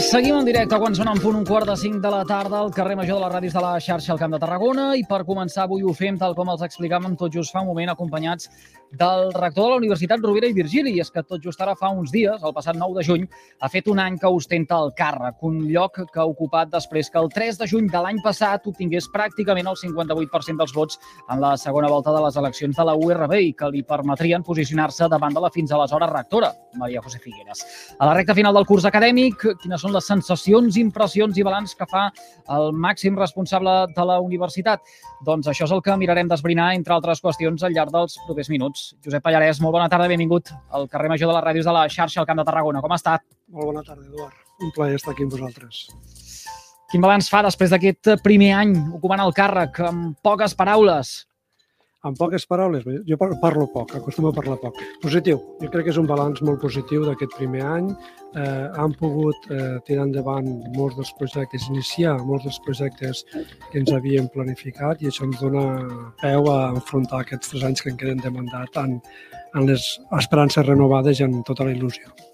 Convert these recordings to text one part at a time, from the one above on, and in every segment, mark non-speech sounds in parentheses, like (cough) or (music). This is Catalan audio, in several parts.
seguim en directe quan són en punt un quart de cinc de la tarda al carrer Major de les Ràdios de la xarxa al Camp de Tarragona i per començar avui ho fem tal com els explicàvem tot just fa un moment acompanyats del rector de la Universitat Rovira i Virgili i és que tot just ara fa uns dies, el passat 9 de juny, ha fet un any que ostenta el càrrec, un lloc que ha ocupat després que el 3 de juny de l'any passat obtingués pràcticament el 58% dels vots en la segona volta de les eleccions de la URB i que li permetrien posicionar-se davant de la fins aleshores rectora, Maria José Figueres. A la recta final del curs acadèmic, quines són les sensacions, impressions i balanç que fa el màxim responsable de la universitat? Doncs això és el que mirarem d'esbrinar, entre altres qüestions, al llarg dels propers minuts. Josep Pallarès, molt bona tarda, benvingut al carrer Major de les Ràdios de la xarxa al Camp de Tarragona. Com ha estat? Molt bona tarda, Eduard. Un plaer estar aquí amb vosaltres. Quin balanç fa després d'aquest primer any ocupant el càrrec, amb poques paraules? En poques paraules, jo parlo poc, acostumo a parlar poc. Positiu, jo crec que és un balanç molt positiu d'aquest primer any. Eh, han pogut eh, tirar endavant molts dels projectes, iniciar molts dels projectes que ens havíem planificat i això ens dona peu a enfrontar aquests tres anys que en queden de mandat en, en les esperances renovades i en tota la il·lusió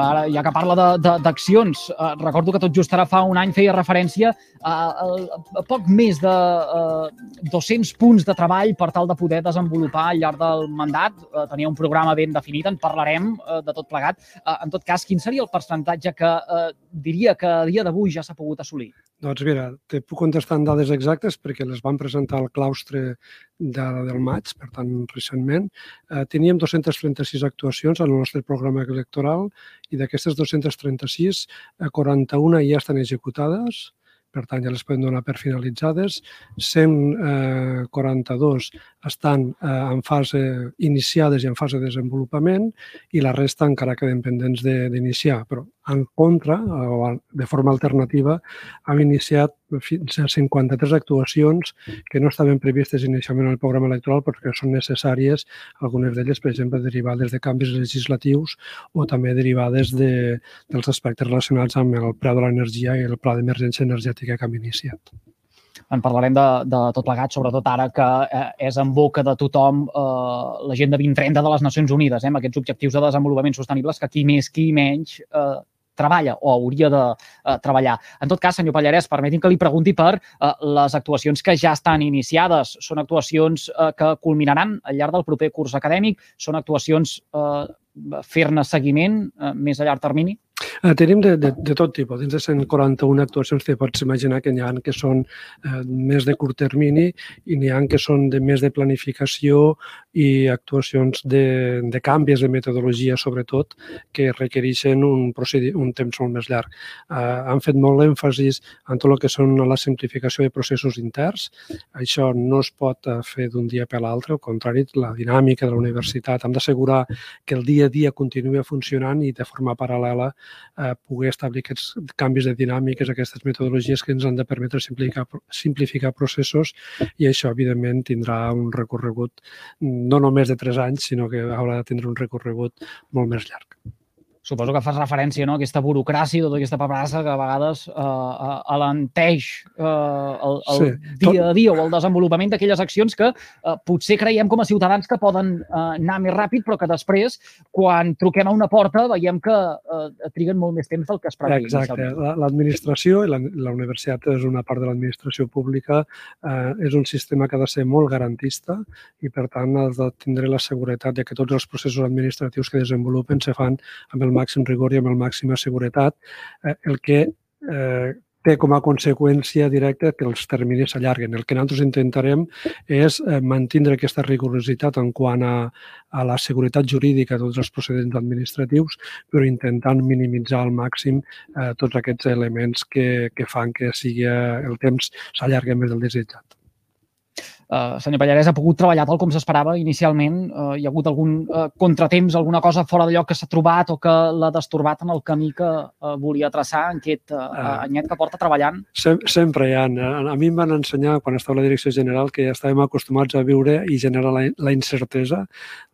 ara, ja que parla d'accions, eh, recordo que tot just ara fa un any feia referència a, a, a poc més de eh, 200 punts de treball per tal de poder desenvolupar al llarg del mandat. Eh, tenia un programa ben definit, en parlarem eh, de tot plegat. Eh, en tot cas, quin seria el percentatge que eh, diria que a dia d'avui ja s'ha pogut assolir? Doncs mira, te puc contestar en dades exactes perquè les van presentar al claustre de, del maig, per tant, recentment. Eh, teníem 236 actuacions el nostre programa electoral i d'aquestes 236, eh, 41 ja estan executades, per tant ja les podem donar per finalitzades. 142 eh, estan eh, en fase iniciades i en fase de desenvolupament i la resta encara queden pendents d'iniciar. Però en contra, o de forma alternativa, hem iniciat fins a 53 actuacions que no estaven previstes inicialment en el programa electoral perquè són necessàries, algunes d'elles, per exemple, derivades de canvis legislatius o també derivades de, dels aspectes relacionats amb el preu de l'energia i el pla d'emergència energètica que hem iniciat. En parlarem de, de tot plegat, sobretot ara que eh, és en boca de tothom eh, l'agenda 2030 de les Nacions Unides, eh, amb aquests objectius de desenvolupament sostenibles que qui més, qui menys eh, treballa o hauria de eh, treballar. En tot cas, senyor Pallarès, permeti'm que li pregunti per eh, les actuacions que ja estan iniciades. Són actuacions eh, que culminaran al llarg del proper curs acadèmic? Són actuacions eh, fer-ne seguiment eh, més a llarg termini? Eh, tenim de, de, de tot tipus. Dins de 141 actuacions te pots imaginar que n'hi ha que són eh, més de curt termini i n'hi ha que són de més de planificació i actuacions de, de canvis de metodologia, sobretot, que requereixen un, procedi un temps molt més llarg. Eh, han fet molt èmfasis en tot el que són la simplificació de processos interns. Això no es pot eh, fer d'un dia per l'altre, al contrari, la dinàmica de la universitat. Hem d'assegurar que el dia a dia continuï funcionant i de forma paral·lela eh, poder establir aquests canvis de dinàmiques, aquestes metodologies que ens han de permetre simplificar, simplificar processos i això, evidentment, tindrà un recorregut no només de 3 anys, sinó que haurà de tindre un recorregut molt més llarg suposo que fas referència no, a aquesta burocràcia, tota aquesta paperassa que a vegades eh, alenteix eh, el, el sí, dia a dia o el desenvolupament d'aquelles accions que eh, potser creiem com a ciutadans que poden eh, anar més ràpid, però que després, quan truquem a una porta, veiem que eh, triguen molt més temps del que es preveia. Exacte. L'administració, i la, la universitat és una part de l'administració pública, eh, és un sistema que ha de ser molt garantista i, per tant, ha de tindre la seguretat de que tots els processos administratius que desenvolupen se fan amb el màxim rigor i amb el màxima seguretat, eh, el que eh, té com a conseqüència directa que els terminis s'allarguen. El que nosaltres intentarem és eh, mantenir aquesta rigorositat en quant a, a la seguretat jurídica de tots els procedents administratius, però intentant minimitzar al màxim eh, tots aquests elements que, que fan que sigui eh, el temps s'allargui més del desitjat eh, senyor Pallarès, ha pogut treballar tal com s'esperava inicialment? Eh, hi ha hagut algun eh, contratemps, alguna cosa fora de lloc que s'ha trobat o que l'ha destorbat en el camí que eh, volia traçar en aquest eh, anyet que porta treballant? Sem sempre hi ha. A mi em van ensenyar, quan estava a la direcció general, que ja estàvem acostumats a viure i generar la, la incertesa.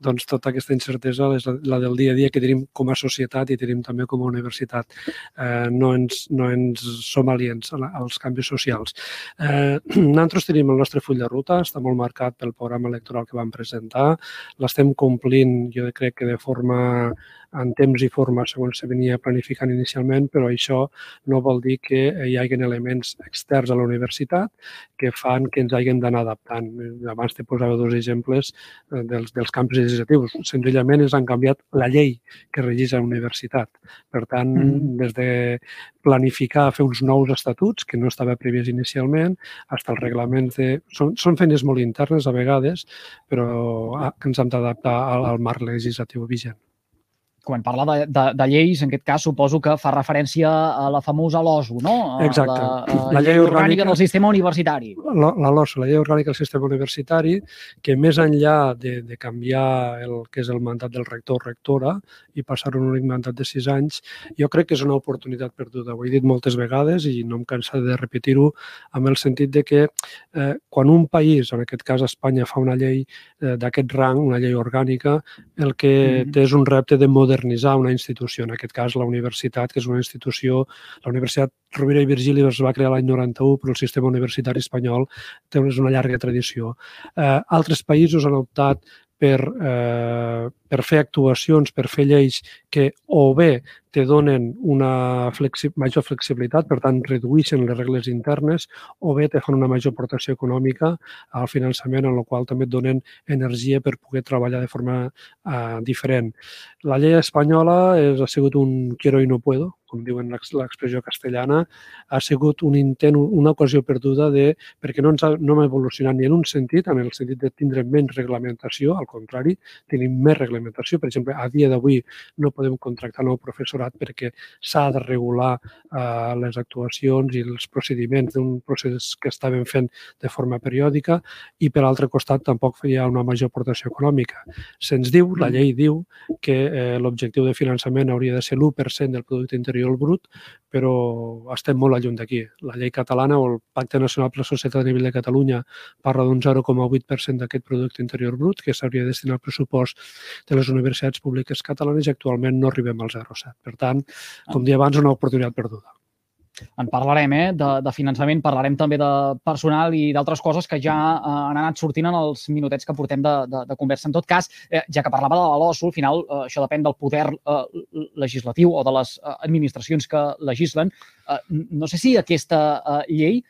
Doncs tota aquesta incertesa és la, la del dia a dia que tenim com a societat i tenim també com a universitat. Eh, no, ens, no ens som aliens als canvis socials. Eh, (clears throat) nosaltres tenim el nostre full de ruta, està molt marcat pel programa electoral que vam presentar. L'estem complint, jo crec que de forma en temps i forma segons se venia planificant inicialment, però això no vol dir que hi hagin elements externs a la universitat que fan que ens haguem d'anar adaptant. Abans te posava dos exemples eh, dels, dels camps legislatius. Senzillament ens han canviat la llei que regeix la universitat. Per tant, mm. des de planificar fer uns nous estatuts, que no estava previst inicialment, fins als reglaments de... Són, són feines molt internes a vegades, però ah, ens hem d'adaptar al, al marc legislatiu vigent quan parla de, de, de lleis, en aquest cas suposo que fa referència a la famosa LOSU, no? Exacte. La, a la llei, llei orgànica del sistema universitari. La, la LOSU, la llei orgànica del sistema universitari, que més enllà de, de canviar el que és el mandat del rector o rectora i passar un únic mandat de sis anys, jo crec que és una oportunitat perduda. Ho he dit moltes vegades i no em cansa de repetir-ho amb el sentit de que eh, quan un país, en aquest cas Espanya, fa una llei eh, d'aquest rang, una llei orgànica, el que mm -hmm. té és un repte de modernitat modernitzar una institució, en aquest cas la universitat, que és una institució, la Universitat Rovira i Virgili es va crear l'any 91, però el sistema universitari espanyol té una llarga tradició. Eh, altres països han optat per, eh, per fer actuacions, per fer lleis que o bé te donen una flexi major flexibilitat, per tant, redueixen les regles internes, o bé te fan una major aportació econòmica al finançament, en la qual també et donen energia per poder treballar de forma eh, diferent. La llei espanyola és, ha sigut un quiero i no puedo, com diuen l'expressió castellana, ha sigut un intent, una ocasió perduda de, perquè no, ens ha, no hem evolucionat ni en un sentit, en el sentit de tindre menys reglamentació, al contrari, tenim més reglamentació. Per exemple, a dia d'avui no podem contractar nou professorat perquè s'ha de regular eh, les actuacions i els procediments d'un procés que estàvem fent de forma periòdica i, per altre costat, tampoc hi ha una major aportació econòmica. Se'ns diu, la llei diu, que eh, l'objectiu de finançament hauria de ser l'1% del producte interior brut, però estem molt lluny d'aquí. La llei catalana o el Pacte Nacional per la Societat a nivell de Catalunya parla d'un 0,8% d'aquest producte interior brut que s'hauria de destinar al pressupost de les universitats públiques catalanes i actualment no arribem al 0,7. Per tant, com dia abans, una oportunitat perduda en parlarem, eh, de, de finançament, parlarem també de personal i d'altres coses que ja eh, han anat sortint en els minutets que portem de, de, de conversa. En tot cas, eh, ja que parlava de la LOSU, al final eh, això depèn del poder eh, legislatiu o de les eh, administracions que legislen. Eh, no sé si aquesta eh, llei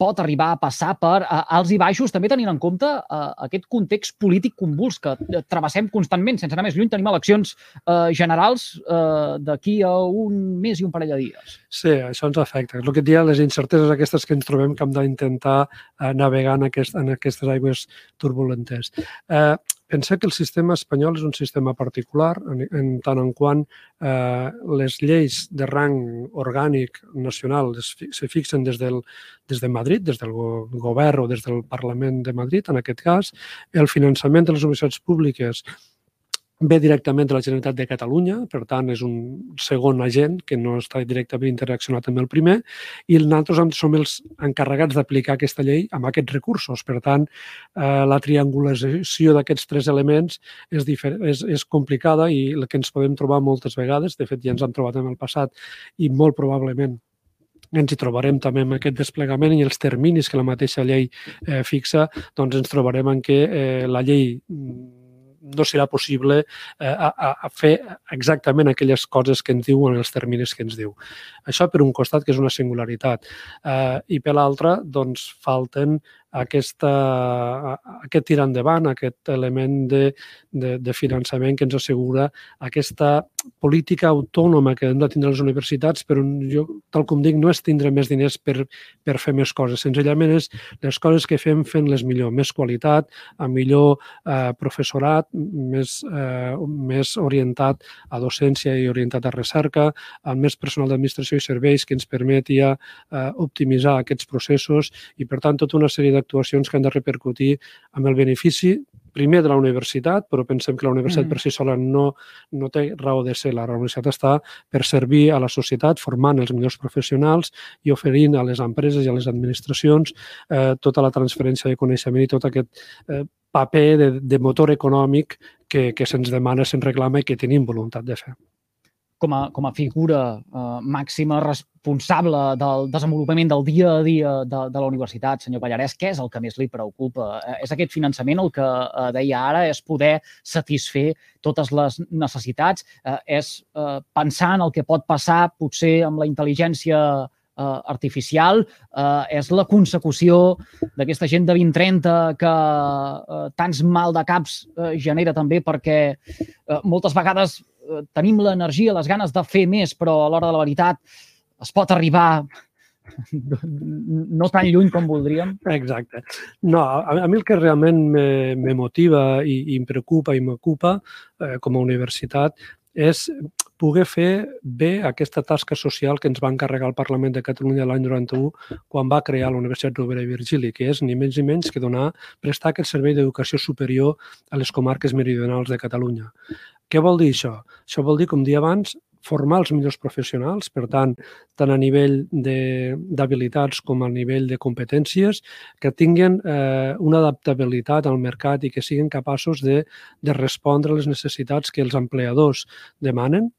pot arribar a passar per uh, alts i baixos, també tenint en compte uh, aquest context polític convuls que uh, travessem constantment. Sense anar més lluny, tenim eleccions uh, generals uh, d'aquí a un mes i un parell de dies. Sí, això ens afecta. El que et dia, les incerteses aquestes que ens trobem que hem d'intentar uh, navegar en, aquest, en aquestes aigües turbulentes. Uh, Pensa que el sistema espanyol és un sistema particular en, en tant en quant eh, les lleis de rang orgànic nacional es, se fixen des, del, des de Madrid, des del govern o des del Parlament de Madrid, en aquest cas. El finançament de les universitats públiques ve directament de la Generalitat de Catalunya, per tant, és un segon agent que no està directament interaccionat amb el primer, i nosaltres som els encarregats d'aplicar aquesta llei amb aquests recursos. Per tant, eh, la triangulació d'aquests tres elements és, és, és complicada i el que ens podem trobar moltes vegades, de fet ja ens hem trobat en el passat i molt probablement ens hi trobarem també amb aquest desplegament i els terminis que la mateixa llei eh, fixa, doncs ens trobarem en què eh, la llei no serà possible eh, a, a fer exactament aquelles coses que ens diuen els terminis que ens diu. Això per un costat, que és una singularitat. Eh, I per l'altre, doncs, falten aquesta, aquest tirar endavant, aquest element de, de, de finançament que ens assegura aquesta política autònoma que hem de tindre les universitats, però jo, tal com dic, no és tindre més diners per, per fer més coses. Senzillament és les coses que fem fent les millor, més qualitat, amb millor eh, professorat, més, eh, més orientat a docència i orientat a recerca, amb més personal d'administració i serveis que ens permeti eh, optimitzar aquests processos i, per tant, tota una sèrie de actuacions que han de repercutir amb el benefici primer de la universitat, però pensem que la universitat mm. per si sola no, no té raó de ser. La universitat està per servir a la societat, formant els millors professionals i oferint a les empreses i a les administracions eh, tota la transferència de coneixement i tot aquest eh, paper de, de motor econòmic que, que se'ns demana, se'ns reclama i que tenim voluntat de fer. Com a, com a figura eh, màxima responsable del desenvolupament del dia a dia de, de la universitat, senyor Pallarès, què és el que més li preocupa? Eh, és aquest finançament el que eh, deia ara, és poder satisfer totes les necessitats, eh, és eh, pensar en el que pot passar potser amb la intel·ligència eh, artificial, eh, és la consecució d'aquesta gent de 20-30 que eh, tants mal de caps eh, genera també perquè eh, moltes vegades tenim l'energia, les ganes de fer més, però a l'hora de la veritat es pot arribar no tan lluny com voldríem. Exacte. No, a, a mi el que realment me, me motiva i, i em preocupa i m'ocupa eh, com a universitat és poder fer bé aquesta tasca social que ens va encarregar el Parlament de Catalunya l'any 91 quan va crear la Universitat Rovira i Virgili, que és ni menys ni menys que donar, prestar aquest servei d'educació superior a les comarques meridionals de Catalunya. Què vol dir això? Això vol dir, com dia abans, formar els millors professionals, per tant, tant a nivell d'habilitats com a nivell de competències, que tinguin eh, una adaptabilitat al mercat i que siguin capaços de, de respondre a les necessitats que els empleadors demanen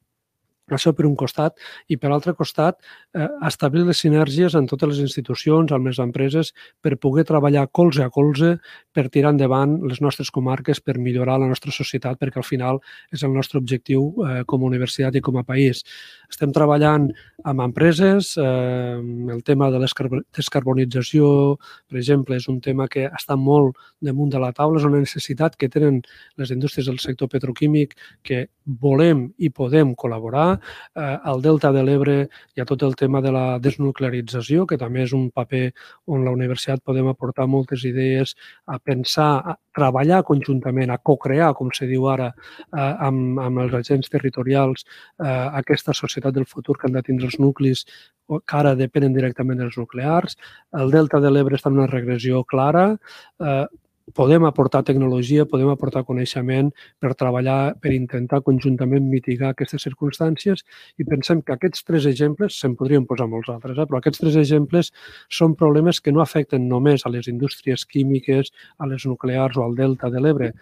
això per un costat, i per l'altre costat, eh, establir les sinergies en totes les institucions, amb les empreses, per poder treballar colze a colze per tirar endavant les nostres comarques, per millorar la nostra societat, perquè al final és el nostre objectiu eh, com a universitat i com a país. Estem treballant amb empreses, eh, el tema de la descarbonització, per exemple, és un tema que està molt damunt de la taula, és una necessitat que tenen les indústries del sector petroquímic que volem i podem col·laborar, Eh, al Delta de l'Ebre hi ha tot el tema de la desnuclearització, que també és un paper on la universitat podem aportar moltes idees a pensar, a treballar conjuntament, a co-crear, com se diu ara, eh, amb, amb els agents territorials, eh, aquesta societat del futur que han de tindre els nuclis que ara depenen directament dels nuclears. El Delta de l'Ebre està en una regressió clara. Eh, podem aportar tecnologia, podem aportar coneixement per treballar, per intentar conjuntament mitigar aquestes circumstàncies i pensem que aquests tres exemples, se'n podrien posar molts altres, eh? però aquests tres exemples són problemes que no afecten només a les indústries químiques, a les nuclears o al delta de l'Ebre.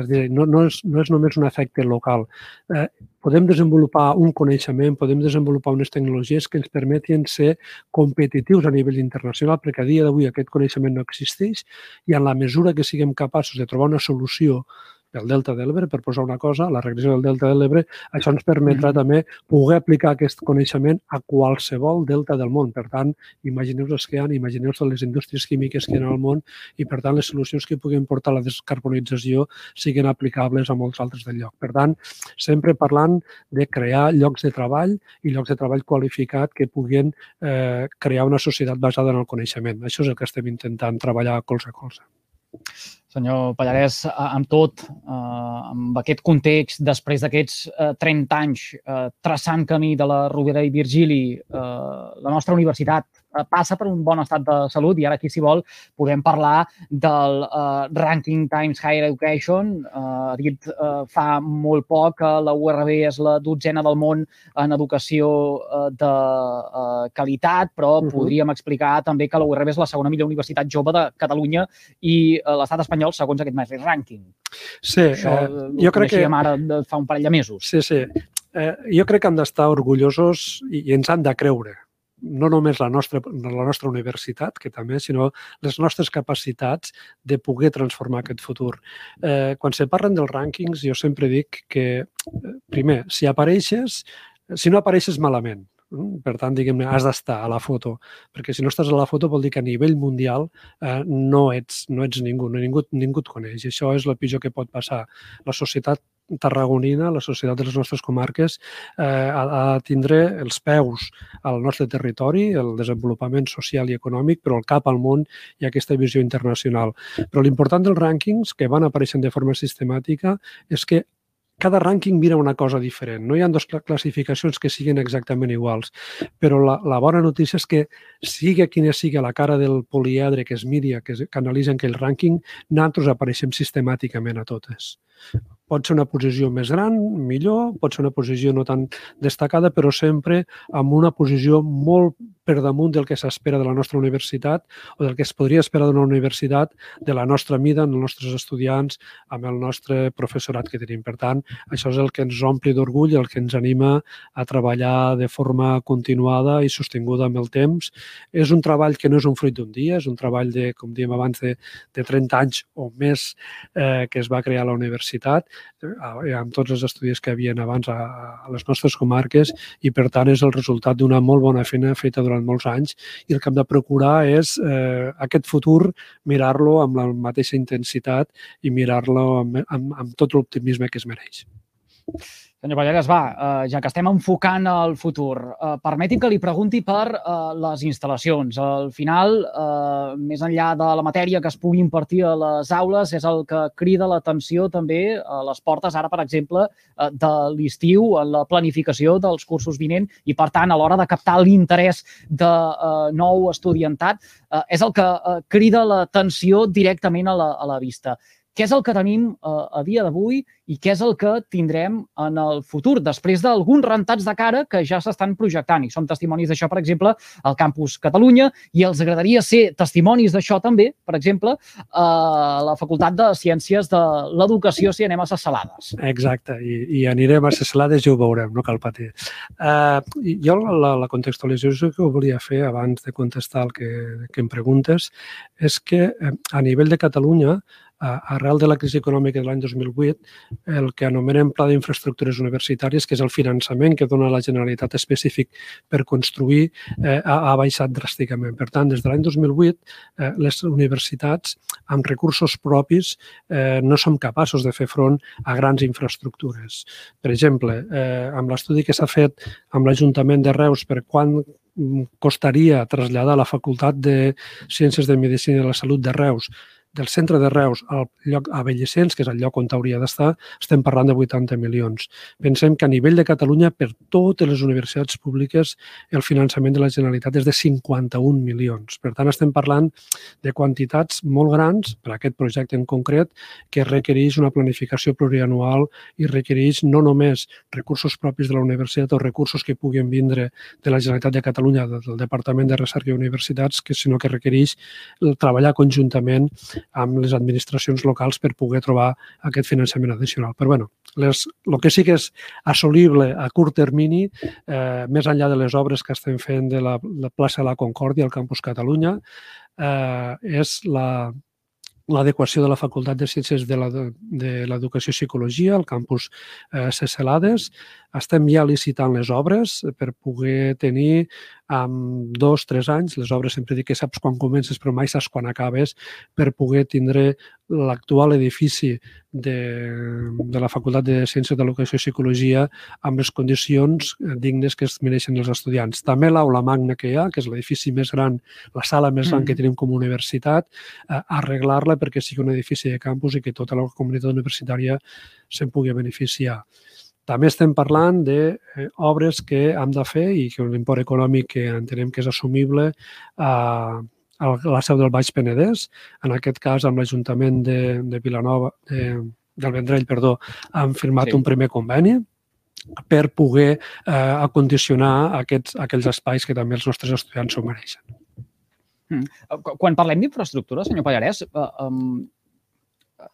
És dir, no, no, és, no és només un efecte local. Eh, podem desenvolupar un coneixement, podem desenvolupar unes tecnologies que ens permetin ser competitius a nivell internacional, perquè a dia d'avui aquest coneixement no existeix i en la mesura que siguem capaços de trobar una solució del Delta de l'Ebre, per posar una cosa, la regressió del Delta de l'Ebre, això ens permetrà també poder aplicar aquest coneixement a qualsevol delta del món. Per tant, imagineu-vos els que hi ha, imagineu-vos les indústries químiques que hi ha al món i, per tant, les solucions que puguin portar a la descarbonització siguin aplicables a molts altres del lloc. Per tant, sempre parlant de crear llocs de treball i llocs de treball qualificat que puguin eh, crear una societat basada en el coneixement. Això és el que estem intentant treballar colze a colze. Senyor Pallarès, amb tot, eh, amb aquest context, després d'aquests 30 anys eh, traçant camí de la Rovira i Virgili, eh, la nostra universitat Eh, passa per un bon estat de salut i ara aquí, si vol, podem parlar del uh, Ranking Times Higher Education. Uh, ha dit uh, fa molt poc que la URB és la dotzena del món en educació uh, de uh, qualitat, però uh -huh. podríem explicar també que la URB és la segona millor universitat jove de Catalunya i uh, l'estat espanyol segons aquest mateix rànquing. Sí, Això, eh, jo crec que... ara de fa un parell de mesos. Sí, sí. Eh, jo crec que hem d'estar orgullosos i, i ens han de creure no només la nostra, la nostra universitat, que també, sinó les nostres capacitats de poder transformar aquest futur. Eh, quan se parlen dels rànquings, jo sempre dic que, eh, primer, si apareixes, si no apareixes malament, per tant, diguem-ne, has d'estar a la foto, perquè si no estàs a la foto vol dir que a nivell mundial eh, no, ets, no ets ningú, no, ningú, ningú et coneix. I això és el pitjor que pot passar. La societat tarragonina, la societat de les nostres comarques, eh, ha, de tindre els peus al nostre territori, el desenvolupament social i econòmic, però el cap al món i aquesta visió internacional. Però l'important dels rànquings que van apareixent de forma sistemàtica és que cada rànquing mira una cosa diferent. No hi ha dues classificacions que siguin exactament iguals, però la, la bona notícia és que sigui quina sigui la cara del poliedre que es miri, que, es, que analitzen aquell rànquing, nosaltres apareixem sistemàticament a totes. Pot ser una posició més gran, millor, pot ser una posició no tan destacada, però sempre amb una posició molt per damunt del que s'espera de la nostra universitat o del que es podria esperar d'una universitat de la nostra mida, amb els nostres estudiants, amb el nostre professorat que tenim. Per tant, això és el que ens ompli d'orgull, el que ens anima a treballar de forma continuada i sostinguda amb el temps. És un treball que no és un fruit d'un dia, és un treball de, com diem abans, de, de 30 anys o més eh, que es va crear a la universitat, eh, amb tots els estudis que havien abans a, a les nostres comarques i, per tant, és el resultat d'una molt bona feina feta durant molts anys i el que hem de procurar és eh, aquest futur mirar-lo amb la mateixa intensitat i mirar-lo amb, amb, amb tot l'optimisme que es mereix. Senyor Palleres, va, eh, ja que estem enfocant el futur, eh, permeti'm que li pregunti per eh, les instal·lacions. Al final, més enllà de la matèria que es pugui impartir a les aules, és el que crida l'atenció també a les portes, ara, per exemple, de l'estiu, en la planificació dels cursos vinent i, per tant, a l'hora de captar l'interès de nou estudiantat, és el que crida l'atenció directament a la, a la vista què és el que tenim eh, a dia d'avui i què és el que tindrem en el futur, després d'alguns rentats de cara que ja s'estan projectant. I som testimonis d'això, per exemple, al Campus Catalunya, i els agradaria ser testimonis d'això també, per exemple, a la Facultat de Ciències de l'Educació si anem a ses salades. Exacte, i, i anirem a ses salades i ho veurem, no cal patir. Uh, jo la, la contextualització que volia fer abans de contestar el que, que em preguntes és que eh, a nivell de Catalunya arrel de la crisi econòmica de l'any 2008, el que anomenem Pla d'Infraestructures Universitàries, que és el finançament que dona la Generalitat específic per construir, eh, ha, ha baixat dràsticament. Per tant, des de l'any 2008, eh, les universitats, amb recursos propis, eh, no som capaços de fer front a grans infraestructures. Per exemple, eh, amb l'estudi que s'ha fet amb l'Ajuntament de Reus per quan costaria traslladar la Facultat de Ciències de Medicina i de la Salut de Reus del centre de Reus al lloc a Bellicens, que és el lloc on hauria d'estar, estem parlant de 80 milions. Pensem que a nivell de Catalunya, per totes les universitats públiques, el finançament de la Generalitat és de 51 milions. Per tant, estem parlant de quantitats molt grans, per a aquest projecte en concret, que requereix una planificació plurianual i requereix no només recursos propis de la universitat o recursos que puguin vindre de la Generalitat de Catalunya, del Departament de Recerca i Universitats, que sinó que requereix treballar conjuntament amb les administracions locals per poder trobar aquest finançament addicional. Però bueno, les, el que sí que és assolible a curt termini, eh, més enllà de les obres que estem fent de la, la plaça de la Concòrdia al Campus Catalunya, eh, és la, l'adequació de la Facultat de Ciències de l'Educació i Psicologia al campus eh, Cecelades. Estem ja licitant les obres per poder tenir amb dos, tres anys, les obres sempre dic que saps quan comences però mai saps quan acabes, per poder tindre l'actual edifici de, de la Facultat de Ciències de l'Educació i Psicologia amb les condicions dignes que es mereixen els estudiants. També l'aula magna que hi ha, que és l'edifici més gran, la sala més gran mm. que tenim com a universitat, eh, arreglar-la perquè sigui un edifici de campus i que tota la comunitat universitària se'n pugui beneficiar. També estem parlant d'obres eh, que hem de fer i que l'import econòmic que entenem que és assumible a, a la seu del Baix Penedès, en aquest cas amb l'Ajuntament de, de Vilanova, de, del Vendrell, perdó, han firmat sí. un primer conveni per poder eh, acondicionar aquests, aquells espais que també els nostres estudiants s'ho mereixen. Mm. Quan parlem d'infraestructura, senyor Pallarès, eh, um,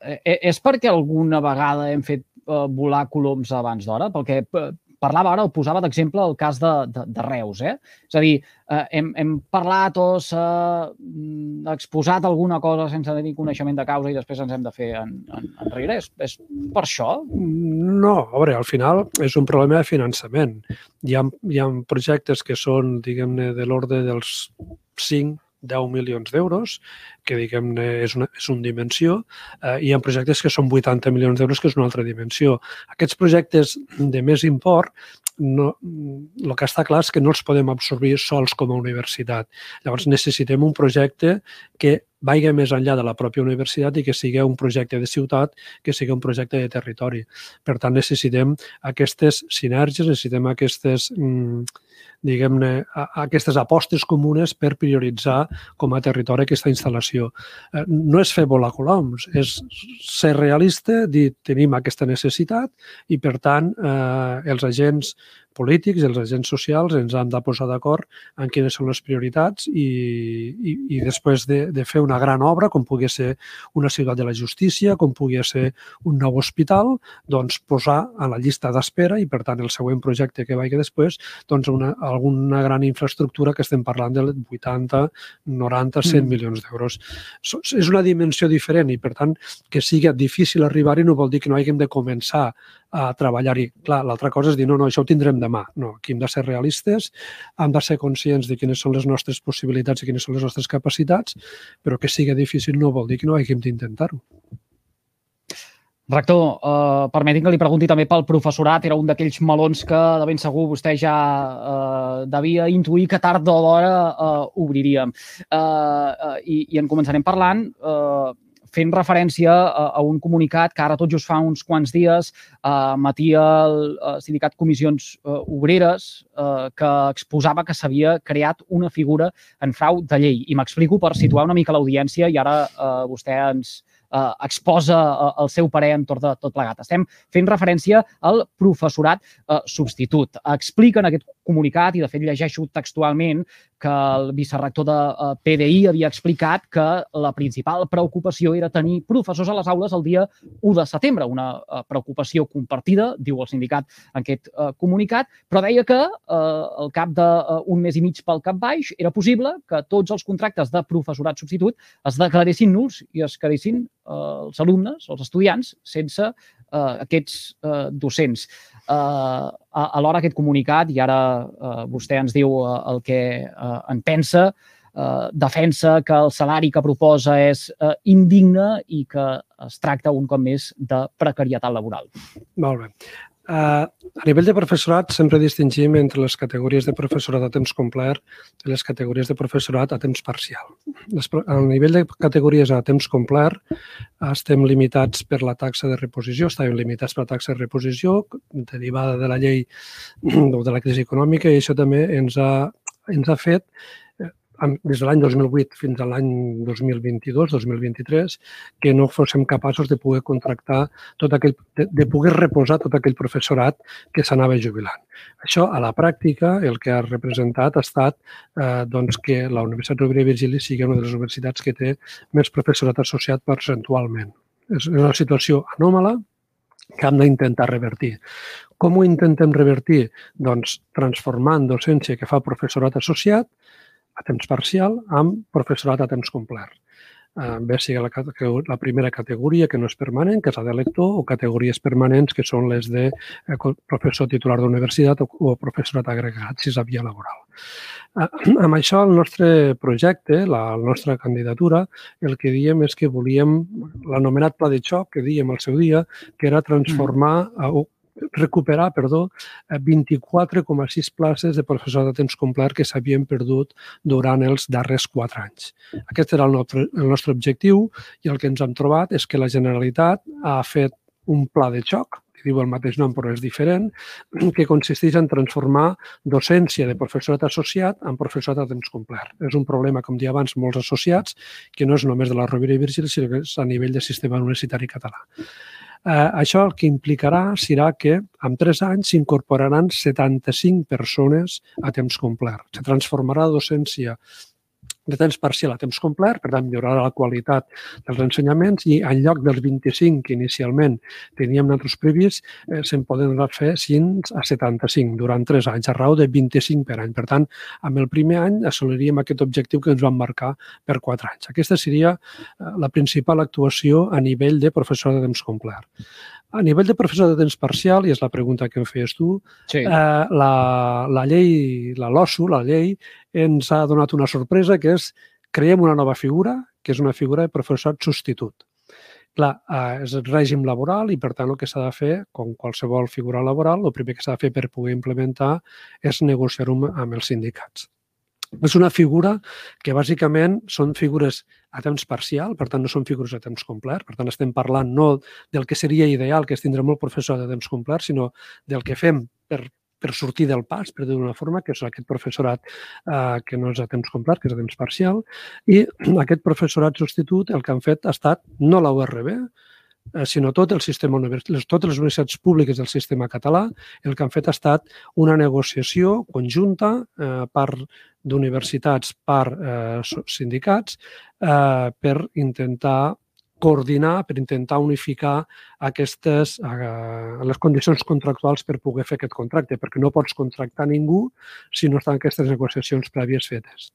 eh, és perquè alguna vegada hem fet eh, volar coloms abans d'hora? Perquè eh, parlava ara, ho posava d'exemple el cas de, de, de Reus. Eh? És a dir, eh, hem, hem parlat o s'ha mm, exposat alguna cosa sense tenir coneixement de causa i després ens hem de fer en, en, enrere. És, és per això? No, a veure, al final és un problema de finançament. Hi ha, hi ha projectes que són, diguem-ne, de l'ordre dels 5, 10 milions d'euros, que diguem-ne és, una, és una dimensió, eh, i hi ha projectes que són 80 milions d'euros, que és una altra dimensió. Aquests projectes de més import, no, el que està clar és que no els podem absorbir sols com a universitat. Llavors necessitem un projecte que vagi més enllà de la pròpia universitat i que sigui un projecte de ciutat, que sigui un projecte de territori. Per tant, necessitem aquestes sinergies, necessitem aquestes, mm, diguem-ne, aquestes apostes comunes per prioritzar com a territori aquesta instal·lació. Eh, no és fer volar coloms, és ser realista, dir tenim aquesta necessitat i, per tant, eh, els agents polítics i els agents socials ens han de posar d'acord en quines són les prioritats i, i, i després de, de fer una gran obra, com pugui ser una ciutat de la justícia, com pugui ser un nou hospital, doncs posar a la llista d'espera i, per tant, el següent projecte que vagi després, doncs una, alguna gran infraestructura que estem parlant de 80, 90, 100 mm. milions d'euros. És una dimensió diferent i, per tant, que sigui difícil arribar-hi no vol dir que no haguem de començar a treballar-hi. Clar, l'altra cosa és dir, no, no, això ho tindrem demà. No, aquí hem de ser realistes, hem de ser conscients de quines són les nostres possibilitats i quines són les nostres capacitats, però que sigui difícil no vol dir que no haguem d'intentar-ho. Rector, eh, permeti'm que li pregunti també pel professorat. Era un d'aquells melons que de ben segur vostè ja eh, devia intuir que tard o d'hora eh, obriríem. Eh, eh, i, I en començarem parlant eh, fent referència a, a un comunicat que ara tot just fa uns quants dies eh, matia el eh, sindicat Comissions eh, Obreres eh, que exposava que s'havia creat una figura en frau de llei. I m'explico per situar una mica l'audiència i ara eh, vostè ens, eh, exposa eh, el seu parer entorn de tot plegat. Estem fent referència al professorat eh, substitut. Explica en aquest comunicat, i de fet llegeixo textualment, que el vicerrector de eh, PDI havia explicat que la principal preocupació era tenir professors a les aules el dia 1 de setembre, una eh, preocupació compartida, diu el sindicat en aquest eh, comunicat, però deia que al cap d'un mes i mig pel cap baix era possible que tots els contractes de professorat substitut es declaressin nuls i es quedessin els alumnes, els estudiants, sense eh, aquests eh, docents. Eh, alhora aquest comunicat, i ara eh, vostè ens diu eh, el que eh, en pensa, eh, defensa que el salari que proposa és eh, indigne i que es tracta un cop més de precarietat laboral. Molt bé. Uh, a nivell de professorat sempre distingim entre les categories de professorat a temps complet i les categories de professorat a temps parcial. A nivell de categories a temps complet estem limitats per la taxa de reposició, estàvem limitats per la taxa de reposició derivada de la llei (clears throat) o de la crisi econòmica i això també ens ha, ens ha fet des de l'any 2008 fins a l'any 2022-2023 que no fóssim capaços de poder contractar tot aquell, de, de poder reposar tot aquell professorat que s'anava jubilant. Això, a la pràctica, el que ha representat ha estat eh, doncs, que la Universitat Rovira i Virgili sigui una de les universitats que té més professorat associat percentualment. És una situació anòmala que hem d'intentar revertir. Com ho intentem revertir? Doncs transformant docència que fa professorat associat a temps parcial amb professorat a temps complet. Eh, bé sigui la, la primera categoria, que no és permanent, que és la de lector, o categories permanents, que són les de eh, professor titular d'universitat o, o professorat agregat, si és la via laboral. Eh, (clears throat) amb això, el nostre projecte, la, la nostra candidatura, el que diem és que volíem l'anomenat pla de xoc, que diem al seu dia, que era transformar o recuperar, perdó, 24,6 eh, places de professor de temps complet que s'havien perdut durant els darrers quatre anys. Aquest era el nostre, el nostre objectiu i el que ens hem trobat és que la Generalitat ha fet un pla de xoc, que diu el mateix nom però és diferent, que consisteix en transformar docència de professorat associat en professorat a temps complet. És un problema, com dia abans, molts associats, que no és només de la Rovira i Virgili, sinó que és a nivell de sistema universitari català. Eh, això el que implicarà serà que en tres anys s'incorporaran 75 persones a temps complet. Se transformarà la docència de temps parcial a temps complet, per tant, millorarà la qualitat dels ensenyaments i en lloc dels 25 que inicialment teníem nosaltres previst, eh, se'n poden fer 5 a 75 durant 3 anys, a raó de 25 per any. Per tant, amb el primer any assoliríem aquest objectiu que ens vam marcar per 4 anys. Aquesta seria eh, la principal actuació a nivell de professor de temps complet. A nivell de professor de temps parcial, i és la pregunta que em feies tu, sí. eh, la, la llei, la LOSU, la llei, ens ha donat una sorpresa, que és creiem una nova figura, que és una figura de professorat substitut. Clar, eh, és el règim laboral i, per tant, el que s'ha de fer, com qualsevol figura laboral, el primer que s'ha de fer per poder implementar és negociar-ho amb els sindicats. És una figura que bàsicament són figures a temps parcial, per tant no són figures a temps complet, per tant estem parlant no del que seria ideal, que és tindre molt professor de temps complet, sinó del que fem per, per sortir del pas, per dir-ho d'una forma, que és aquest professorat eh, que no és a temps complet, que és a temps parcial, i aquest professorat substitut el que han fet ha estat no la URB, sinó tot el sistema les, totes les universitats públiques del sistema català, el que han fet ha estat una negociació conjunta eh, per d'universitats per eh, sindicats eh, per intentar coordinar, per intentar unificar aquestes, eh, les condicions contractuals per poder fer aquest contracte, perquè no pots contractar ningú si no estan aquestes negociacions prèvies fetes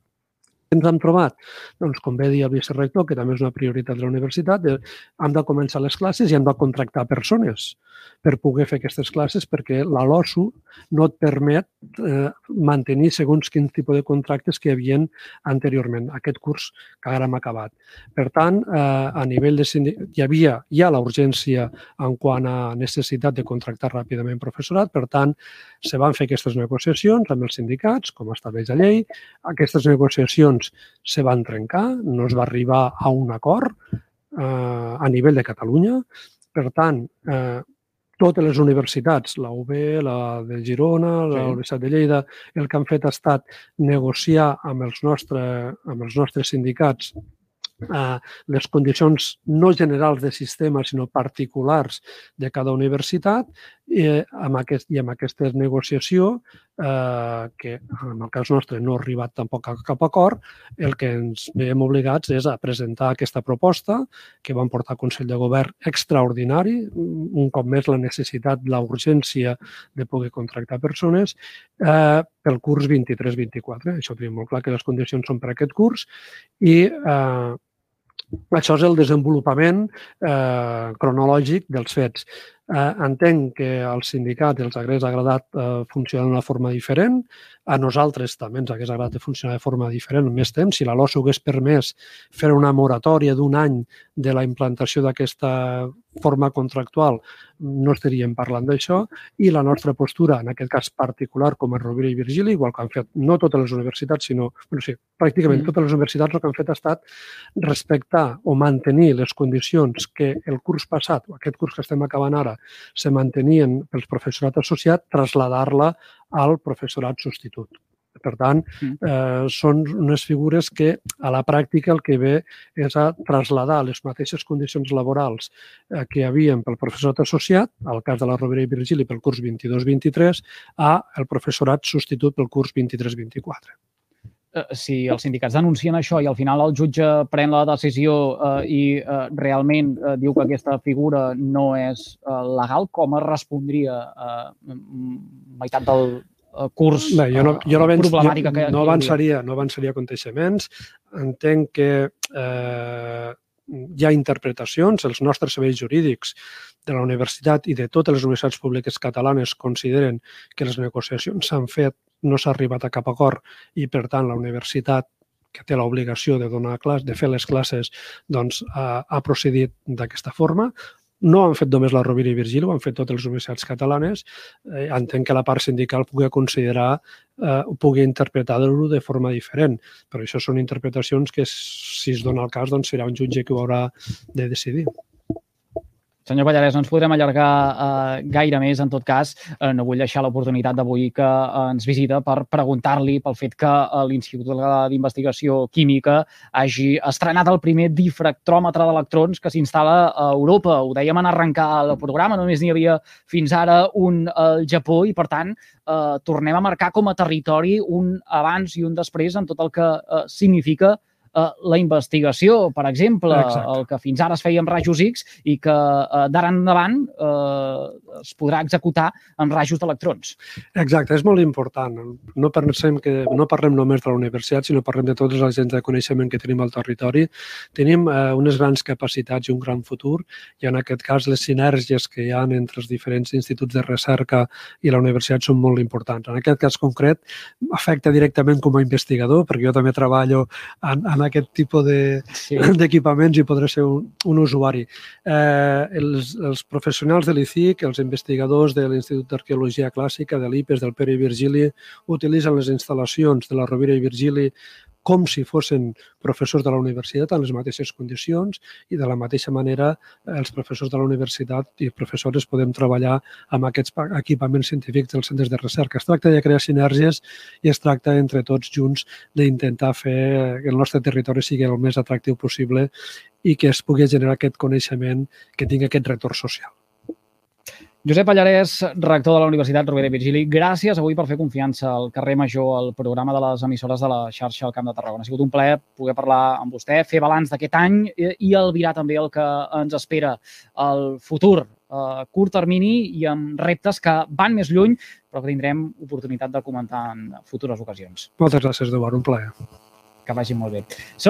ens hem trobat? Doncs, com bé dir el vicerrector, que també és una prioritat de la universitat, hem de començar les classes i hem de contractar persones per poder fer aquestes classes perquè la LOSU no et permet eh, mantenir segons quin tipus de contractes que hi havia anteriorment, aquest curs que ara hem acabat. Per tant, eh, a nivell de hi havia ja la urgència en quant a necessitat de contractar ràpidament professorat, per tant, se van fer aquestes negociacions amb els sindicats, com estableix la llei. Aquestes negociacions se van trencar, no es va arribar a un acord eh, a nivell de Catalunya. Per tant, eh, totes les universitats, la UB, la de Girona, sí. la Universitat de Lleida, el que han fet ha estat negociar amb els, nostre, amb els nostres sindicats eh, les condicions no generals de sistema, sinó particulars de cada universitat i amb, aquest, i amb aquesta negociació, eh, que en el cas nostre no ha arribat tampoc a cap acord, el que ens veiem obligats és a presentar aquesta proposta que van portar al Consell de Govern extraordinari, un cop més la necessitat, la urgència de poder contractar persones eh, pel curs 23-24. Això tenim molt clar que les condicions són per aquest curs i eh, això és el desenvolupament eh, cronològic dels fets. Eh, entenc que al sindicat els hagués agradat eh, funcionar d'una forma diferent. A nosaltres també ens hagués agradat funcionar de forma diferent més temps. Si la LOS hagués permès fer una moratòria d'un any de la implantació d'aquesta forma contractual, no estaríem parlant d'això. I la nostra postura, en aquest cas particular, com a Rovira i Virgili, igual que han fet no totes les universitats, sinó bueno, sí, pràcticament mm. totes les universitats, el que han fet ha estat respectar o mantenir les condicions que el curs passat, o aquest curs que estem acabant ara, se mantenien pels professorat associat, traslladar-la al professorat substitut. Per tant, mm. eh, són unes figures que a la pràctica el que ve és a traslladar les mateixes condicions laborals eh, que hi havia pel professorat associat, al cas de la Rovira i Virgili pel curs 22-23, a el professorat substitut pel curs 23-24. Eh, si els sindicats denuncien això i al final el jutge pren la decisió eh, i eh, realment eh, diu que aquesta figura no és eh, legal, com es respondria eh, meitat del eh, curs Bé, jo no, jo no, venç, problemàtica jo, que no avançaria, no avançaria aconteixements. Entenc que eh, hi ha interpretacions, els nostres serveis jurídics de la universitat i de totes les universitats públiques catalanes consideren que les negociacions s'han fet no s'ha arribat a cap acord i, per tant, la universitat que té l'obligació de donar classe, de fer les classes, doncs ha, ha procedit d'aquesta forma. No han fet només la Rovira i Virgili, ho han fet totes les universitats catalanes. Eh, entenc que la part sindical pugui considerar, eh, pugui interpretar-ho de forma diferent, però això són interpretacions que, si es dona el cas, doncs serà un jutge que ho haurà de decidir. Senyor Pallarès, no ens podrem allargar eh, gaire més. En tot cas, eh, no vull deixar l'oportunitat d'avui que eh, ens visita per preguntar-li pel fet que eh, l'Institut d'Investigació Química hagi estrenat el primer difractròmetre d'electrons que s'instal·la a Europa. Ho dèiem en arrencar el programa, només n'hi havia fins ara un al Japó i, per tant, eh, tornem a marcar com a territori un abans i un després en tot el que eh, significa eh, la investigació, per exemple, Exacte. el que fins ara es feia amb rajos X i que eh, d'ara endavant eh, es podrà executar amb rajos d'electrons. Exacte, és molt important. No pensem que no parlem només de la universitat, sinó parlem de tots els agents de coneixement que tenim al territori. Tenim eh, unes grans capacitats i un gran futur i en aquest cas les sinergies que hi ha entre els diferents instituts de recerca i la universitat són molt importants. En aquest cas concret afecta directament com a investigador, perquè jo també treballo en, en aquest tipus d'equipaments de, sí. (laughs) i podrà ser un, un usuari. Eh, els, els professionals de l'ICIC, els investigadors de l'Institut d'Arqueologia Clàssica, de l'IPES, del Pere i Virgili, utilitzen les instal·lacions de la Rovira i Virgili com si fossin professors de la universitat en les mateixes condicions i de la mateixa manera els professors de la universitat i professores podem treballar amb aquests equipaments científics dels centres de recerca. Es tracta de crear sinergies i es tracta entre tots junts d'intentar fer que el nostre territori sigui el més atractiu possible i que es pugui generar aquest coneixement que tingui aquest retorn social. Josep Pallarès, rector de la Universitat Rovira i Virgili, gràcies avui per fer confiança al carrer Major, al programa de les emissores de la xarxa al Camp de Tarragona. Ha sigut un plaer poder parlar amb vostè, fer balanç d'aquest any i albirar també el que ens espera al futur a curt termini i amb reptes que van més lluny, però que tindrem oportunitat de comentar en futures ocasions. Moltes gràcies, Eduard. Un plaer. Que vagi molt bé. Són